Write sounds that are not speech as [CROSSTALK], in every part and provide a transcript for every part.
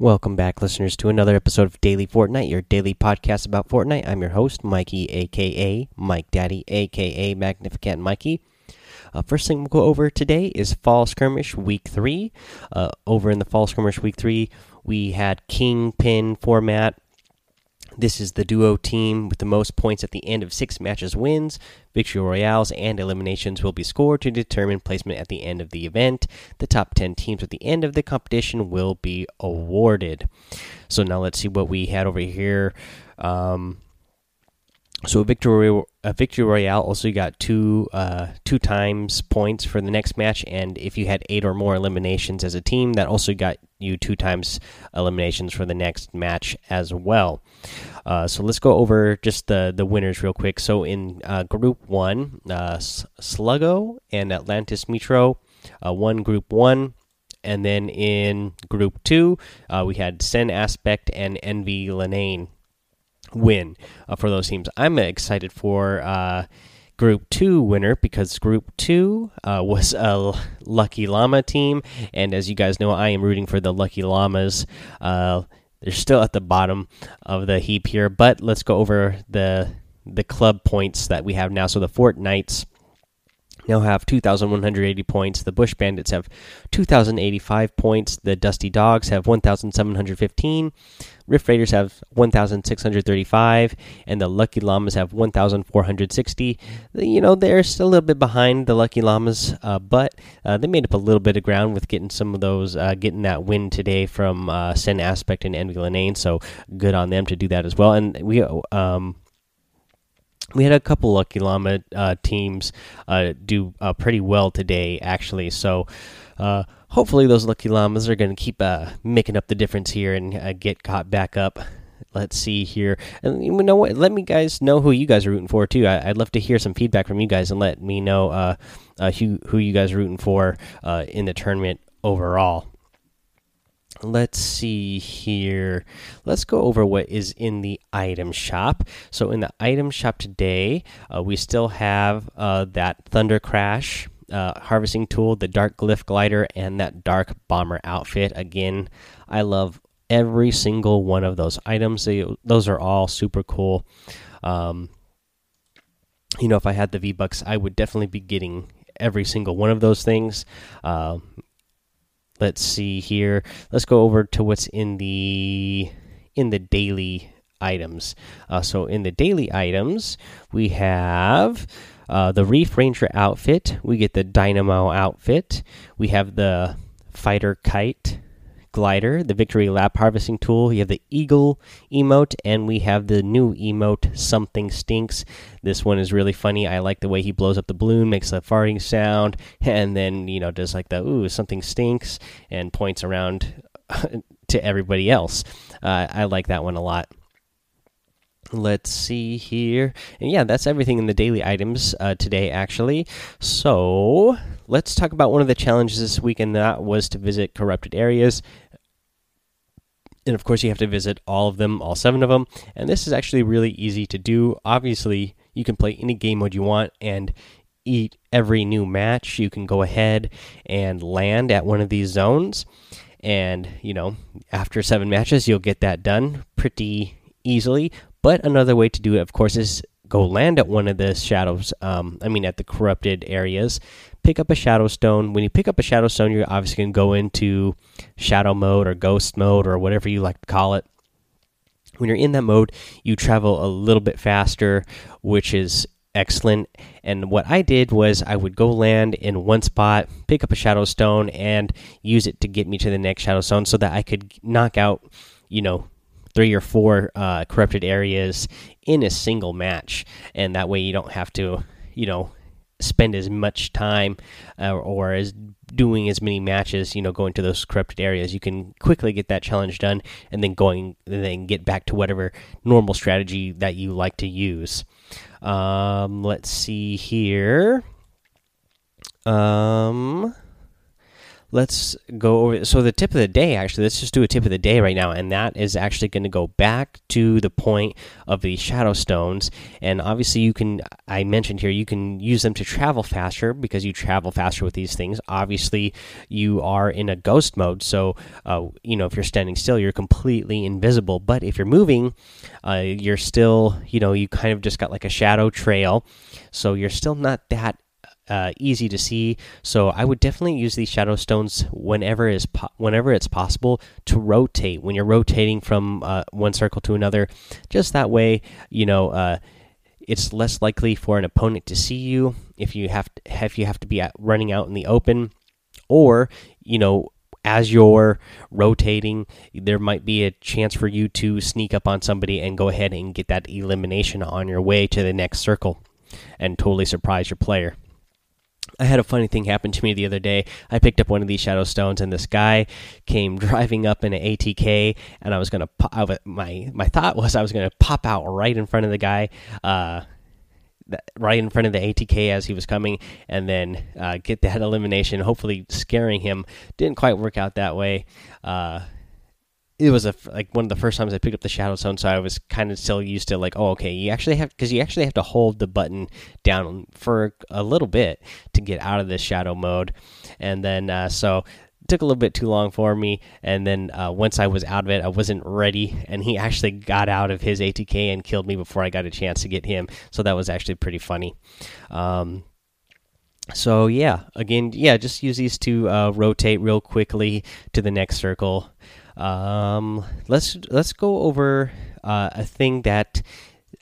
Welcome back, listeners, to another episode of Daily Fortnite, your daily podcast about Fortnite. I'm your host, Mikey, aka Mike Daddy, aka Magnificent Mikey. Uh, first thing we'll go over today is Fall Skirmish Week 3. Uh, over in the Fall Skirmish Week 3, we had Kingpin format this is the duo team with the most points at the end of six matches wins. Victory royales and eliminations will be scored to determine placement at the end of the event. The top 10 teams at the end of the competition will be awarded. So now let's see what we had over here. Um, so victory a victory royale also got two uh, two times points for the next match, and if you had eight or more eliminations as a team, that also got you two times eliminations for the next match as well. Uh, so let's go over just the the winners real quick. So in uh, Group One, uh, Sluggo and Atlantis Metro uh, won Group One. And then in Group 2, uh, we had Sen Aspect and Envy Lenane win uh, for those teams. I'm excited for uh, Group 2 winner because Group 2 uh, [LAUGHS] was a Lucky Llama team. And as you guys know, I am rooting for the Lucky Llamas. Uh, they're still at the bottom of the heap here, but let's go over the the club points that we have now. So the Fort Knights now have 2,180 points. The Bush Bandits have 2,085 points. The Dusty Dogs have 1,715. Rift Raiders have 1,635. And the Lucky Llamas have 1,460. You know, they're still a little bit behind the Lucky Llamas, uh, but uh, they made up a little bit of ground with getting some of those, uh, getting that win today from uh, Sen Aspect and Envy Lenane. So good on them to do that as well. And we, um, we had a couple lucky llama uh, teams uh, do uh, pretty well today actually so hopefully those lucky llamas are going to keep uh, making up the difference here and uh, get caught back up. Let's see here. And you know what? Let me guys know who you guys are rooting for too. I, would love to hear some feedback from you guys and let me know who, who you guys are rooting for in the tournament overall. Let's see here. Let's go over what is in the item shop. So, in the item shop today, uh, we still have uh, that Thunder Crash uh, harvesting tool, the Dark Glyph glider, and that Dark Bomber outfit. Again, I love every single one of those items. They, those are all super cool. Um, you know, if I had the V Bucks, I would definitely be getting every single one of those things. Uh, let's see here. Let's go over to what's in the in the daily items. Uh, so in the daily items, we have uh, the Reef Ranger outfit. We get the Dynamo outfit. We have the Fighter Kite glider, the Victory Lap harvesting tool. You have the Eagle emote, and we have the new emote, Something Stinks. This one is really funny. I like the way he blows up the balloon, makes a farting sound, [LAUGHS] and then, you know, does like the, ooh, something stinks, and points around [LAUGHS] to everybody else. Uh, I like that one a lot. Let's see here. And yeah, that's everything in the daily items uh, today, actually. So let's talk about one of the challenges this week, and that was to visit corrupted areas. And of course you have to visit all of them all seven of them. And this is actually really easy to do. Obviously you can play any game mode you want and eat every new match. You can go ahead and land at one of these zones. And you know after seven matches you'll get that done pretty easily but another way to do it of course is go land at one of the shadows um, i mean at the corrupted areas pick up a shadow stone. When you pick up a shadow stone, you're obviously going to go into shadow mode or ghost mode or whatever you like to call it. When you're in that mode, you travel a little bit faster, which is excellent. And what I did was I would go land in one spot, pick up a shadow stone, and use it to get me to the next shadow stone so that I could knock out, you know, three or four uh, corrupted areas in a single match. And that way you don't have to, you know, spend as much time uh, or as doing as many matches, you know, going to those corrupted areas. You can quickly get that challenge done and then going and then get back to whatever normal strategy that you like to use. Um, let's see here. Um, let's go over. So the tip of the day, actually, let's just do a tip of the day right now, and that is actually going to go back to the point of the shadow stones. And obviously, you can. I mentioned here you can use them to travel faster because you travel faster with these things. Obviously, you are in a ghost mode, so uh, you know if you're standing still, you're completely invisible. But if you're moving, uh, you're still, you know, you kind of just got like a shadow trail, so you're still not that uh, easy to see. So I would definitely use these shadow stones whenever is whenever it's possible to rotate when you're rotating from uh, one circle to another. Just that way, you know, uh, it's less likely for an opponent to see you if you have to, if you have to be running out in the open, or you know. As you're rotating, there might be a chance for you to sneak up on somebody and go ahead and get that elimination on your way to the next circle and totally surprise your player. I had a funny thing happen to me the other day. I picked up one of these shadow stones, and this guy came [LAUGHS] driving up in an ATK, and I was gonna. pop my my thought was I was gonna pop out right in front of the guy, uh, right in front of the ATK as he was coming, and then uh, get that [LAUGHS] elimination. Hopefully, scaring him didn't quite work out that way. Uh, it was a like one of the first times I picked up the Shadow Stone, so I was kind of still used to like, oh, okay, you actually have because you actually have to hold the button down for a little bit to get out of this shadow mode, and then uh, so it took a little bit too long for me, and then uh, once I was out of it, I wasn't ready, and he actually got out of his ATK and killed me before I got a chance to get him, so that was actually pretty funny. Um, so yeah, again, yeah, just use these to uh, rotate real quickly to the next circle. Um, let's let's go over uh, a thing that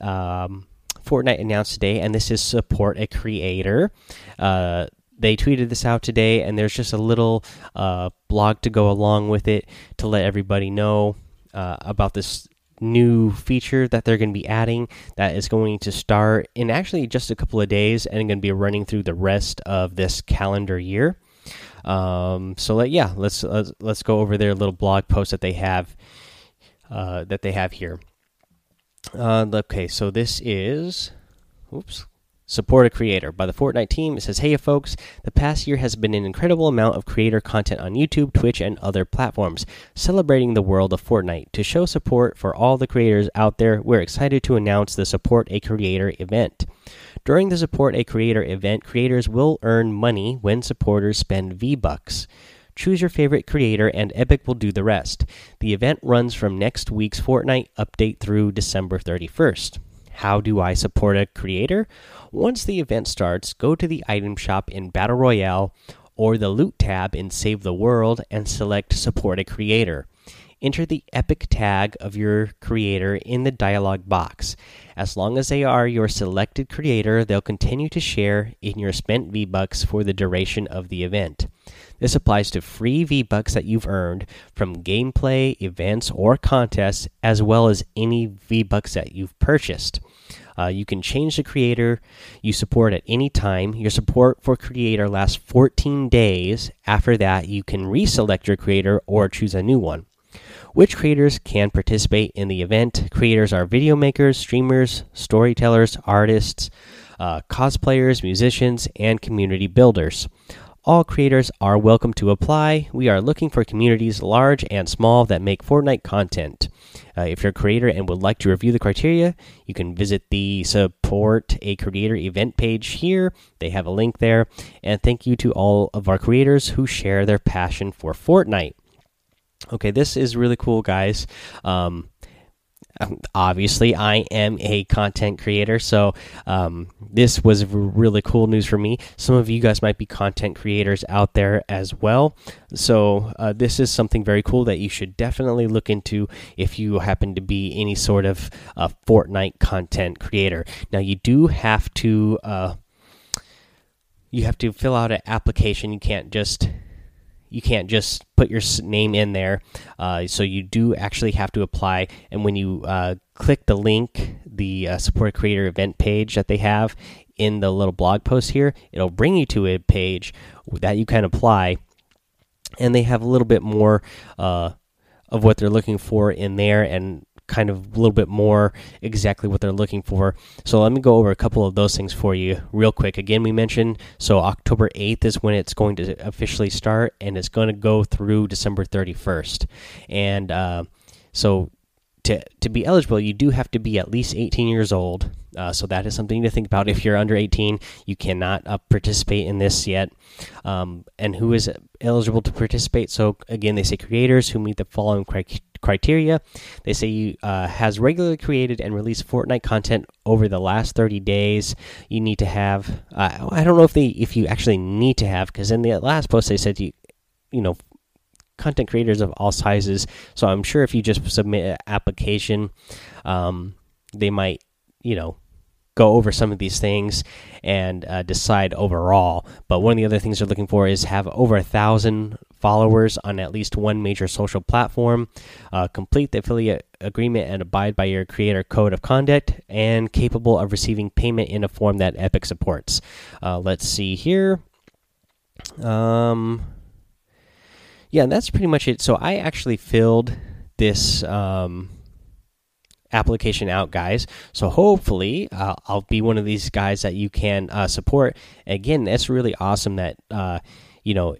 um, Fortnite announced today, and this is support a creator. Uh, they tweeted this out today, and there's just a little uh, blog to go along with it to let everybody know uh, about this new feature that they're going to be adding that is going to start in actually just a couple of days and going to be running through the rest of this calendar year. Um, so let, yeah, let's, let's let's go over their little blog post that they have uh, that they have here. Uh, okay, so this is, oops, support a creator by the Fortnite team. It says, "Hey, folks! The past year has been an incredible amount of creator content on YouTube, Twitch, and other platforms, celebrating the world of Fortnite. To show support for all the creators out there, we're excited to announce the Support a Creator event." During the Support a Creator event, creators will earn money when supporters spend V-Bucks. Choose your favorite creator, and Epic will do the rest. The event runs from next week's Fortnite update through December 31st. How do I support a creator? Once the event starts, go to the item shop in Battle Royale or the Loot tab in Save the World and select Support a Creator. Enter the epic tag of your creator in the dialog box. As long as they are your selected creator, they'll continue to share in your spent V-Bucks for the duration of the event. This applies to free V-Bucks that you've earned from gameplay, events, or contests, as well as any V-Bucks that you've purchased. Uh, you can change the creator you support at any time. Your support for creator lasts 14 days. After that, you can reselect your creator or choose a new one. Which creators can participate in the event? Creators are video makers, streamers, storytellers, artists, uh, cosplayers, musicians, and community builders. All creators are welcome to apply. We are looking for communities large and small that make Fortnite content. Uh, if you're a creator and would like to review the criteria, you can visit the Support a Creator event page here. They have a link there. And thank you to all of our creators who share their passion for Fortnite. Okay, this is really cool, guys. Um, um, obviously, I am a content creator, so um, this was really cool news for me. Some of you guys might be content creators out there as well, so uh, this is something very cool that you should definitely look into if you happen to be any sort of uh, Fortnite content creator. Now, you do have to. Uh, you have to fill out an application. You can't just you can't just put your name in there. Uh, so you do actually have to apply. And when you uh, click the link, the uh, support creator event page that they have in the little blog post here, it'll bring you to a page that you can apply. And they have a little bit more uh, of what they're looking for in there and kind of a little bit more exactly what they're looking for. So let me go over a couple of those things for you real quick. Again, we mentioned so October 8th is when it's going to officially start, and it's going to go through December 31st. And uh, so to to be eligible, you do have to be at least 18 years old. Uh, so that is something to think about. If you're under 18, you cannot uh, participate in this yet. Um, and who is eligible to participate? So again, they say creators who meet the following criteria. They say you uh, has regularly created and released Fortnite content over the last 30 days. You need to have. Uh, I don't know if they if you actually need to have because in the last post they said you you know content creators of all sizes. So I'm sure if you just submit an application, um, they might, you know, go over some of these things and uh, decide overall. But one of the other things they're looking for is have over a thousand followers on at least one major social platform, uh, complete the affiliate agreement and abide by your creator code of conduct, and capable of receiving payment in a form that Epic supports. Uh, let's see here. Um, yeah, that's pretty much it. So I actually filled this um, application out, guys. So hopefully uh, I'll be one of these guys that you can uh, support. Again, that's really awesome that uh, you know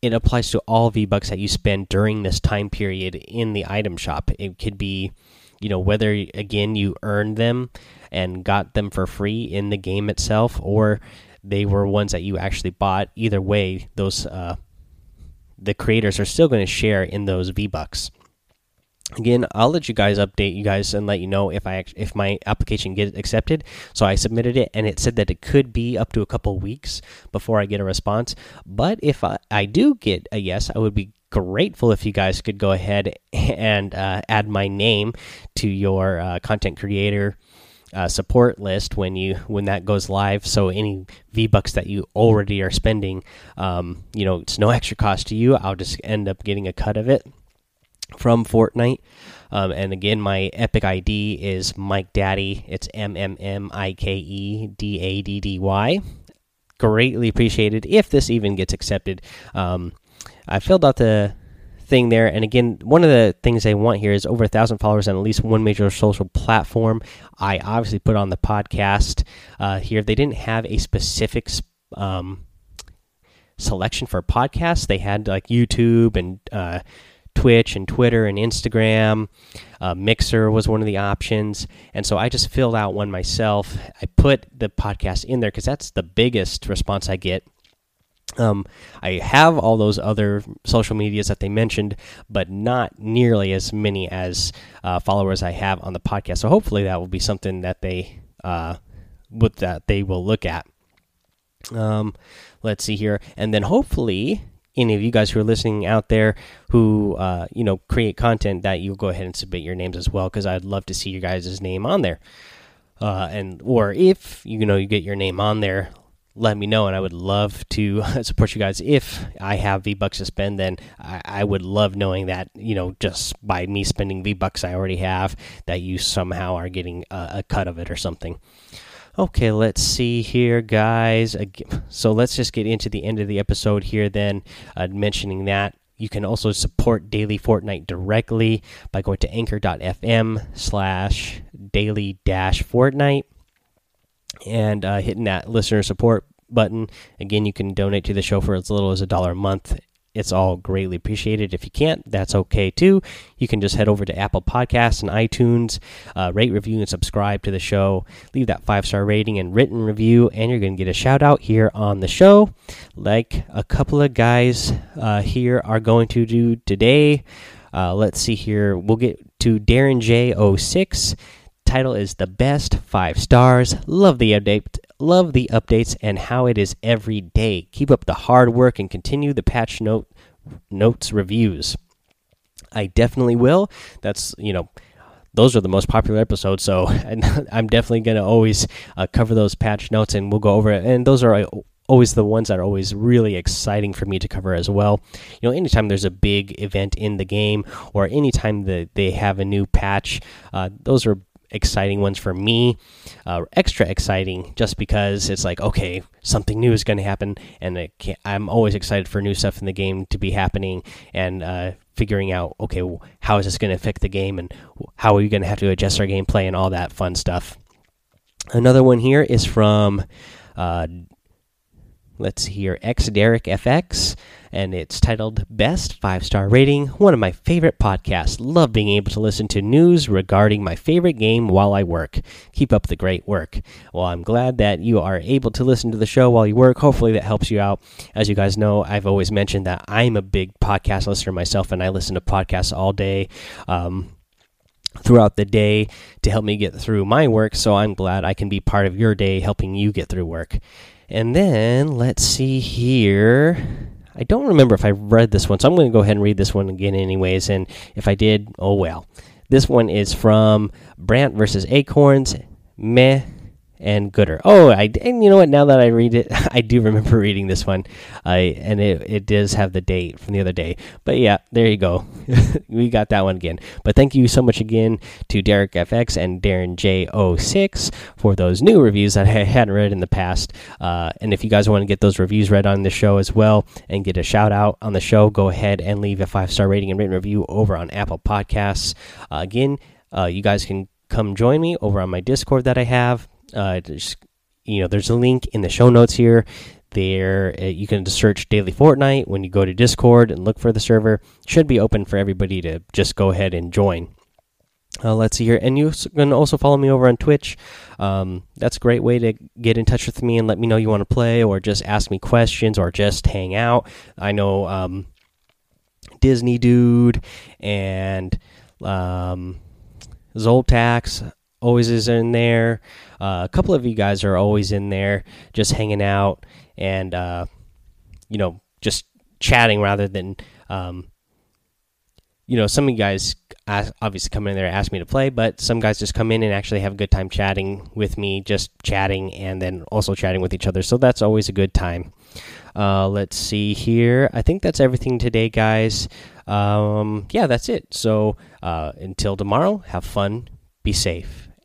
it applies to all V Bucks that you spend during this time period in the item shop. It could be, you know, whether again you earned them and got them for free in the game itself, or they were ones that you actually bought. Either way, those uh, the creators are still going to share in those V Bucks. Again, I'll let you guys update you guys and let you know if I if my application gets accepted. So I submitted it, and it said that it could be up to a couple weeks before I get a response. But if I, I do get a yes, I would be grateful if you guys could go ahead [LAUGHS] and uh, add my name to your uh, content creator uh, support list when you when that goes live. So any V bucks that you already are spending, um, you know, it's no extra cost to you. I'll just end up getting a cut of it from Fortnite. Um, and again, my Epic ID is Mike Daddy. It's M M M I K E D A D D Y. Greatly appreciated if this even gets accepted. Um, I filled out the thing there. And again, one of the things they want here is over a thousand followers on at least one major social platform. I obviously put on the podcast uh, here. They didn't have a specific um, selection for podcasts. They had like YouTube and uh, Twitch and Twitter and Instagram. Uh, Mixer was one of the options. And so I just filled out one myself. I put the podcast in there because that's the biggest response I get um, I have all those other social medias that they mentioned, but not nearly as many as uh, followers I have on the podcast. So hopefully that will be something that they uh, with that they will look at. Um, let's see here, and then hopefully any of you guys who are listening out there who uh, you know create content that you'll go ahead and submit your names as well because I'd love to see your guys' name on there. Uh, and or if you know you get your name on there, let me know, and I would love to [LAUGHS] support you guys. If I have V Bucks to spend, then I, I, would love knowing that you know just by me spending V Bucks I already have, that you somehow are getting a, a cut of it or something. Okay, let's see here, guys. So let's just get into the end of the episode here. Then, uh, mentioning that you can also support Daily Fortnite directly by going to anchor.fm slash daily dash Fortnite and uh, hitting that listener support button. Again, you can donate to the show for as little as a dollar a month. It's all greatly appreciated. If you can't, that's okay too. You can just head over to Apple Podcasts and iTunes, uh, rate, review, and subscribe to the show. Leave that five star rating and written review, and you're going to get a shout out here on the show, like a couple of guys uh, here are going to do today. Uh, let's see here. We'll get to Darren J06 title is the best five stars. Love the update, love the updates, and how it is every day. Keep up the hard work and continue the patch note notes reviews. I definitely will. That's you know those are the most popular episodes. So [LAUGHS] I'm definitely going to always uh, cover those patch notes and we'll go over it. And those are uh, always the ones that are always really exciting for me to cover as well. You know, anytime there's a big event in the game or anytime that they have a new patch, uh, those are exciting ones for me. Uh, extra exciting just because it's like, okay, something new is going to happen, and I'm always excited for new stuff in the game to be happening. And uh, figuring out okay, how is this going to affect the game, and how are we going to have to adjust our gameplay and all that fun stuff. Another one here is from. Uh, let's here, X Derek FX, and it's titled Best Five Star Rating. One of my favorite podcasts. Love being able to listen to news regarding my favorite game while I work. Keep up the great work. Well, I'm glad that you are able to listen to the show while you work. Hopefully, that helps you out. As you guys know, I've always mentioned that I'm a big podcast listener myself, and I listen to podcasts all day. Um, throughout the day to help me get through my work. So I'm glad I can be part of your day helping you get through work. And then let's see here. I don't remember if I read this one, so I'm going to go ahead and read this one again, anyways. And if I did, oh well. This one is from Brant versus Acorns. Meh and Gooder. Oh, I and you know what? Now that I read it, [LAUGHS] I do remember [LAUGHS] reading this one. I and it it does have the date from the other day. But yeah, there you go. [LAUGHS] we got that one again. But thank you so much again to Derek FX and Darren J06 for those new reviews that I hadn't read in the past. Uh, and if you guys want to get those reviews read on the show as well and get a shout out on the show, go ahead and leave a five star rating and written review over on Apple Podcasts. Uh, again, uh, you guys can come join me over on my Discord that I have uh, just, you know, there's a link in the show notes here. There, uh, you can search Daily Fortnite when you go to Discord and look for the server. Should be open for everybody to just go ahead and join. Uh, let's see here, and you can also follow me over on Twitch. Um, that's a great way to get in touch with me and let me know you want to play, or just ask me questions, or just hang out. I know um, Disney Dude and um, Zoltax always is in there. Uh, a couple of you guys are always in there, just hanging out and uh, you know just chatting rather than um, you know some of you guys obviously come in there and ask me to play, but some guys just come in and actually have a good time chatting with me, just chatting and then also chatting with each other. So that's always a good time. Uh, let's see here. I think that's everything today, guys. Um, yeah, that's it. So uh, until tomorrow, have fun, be safe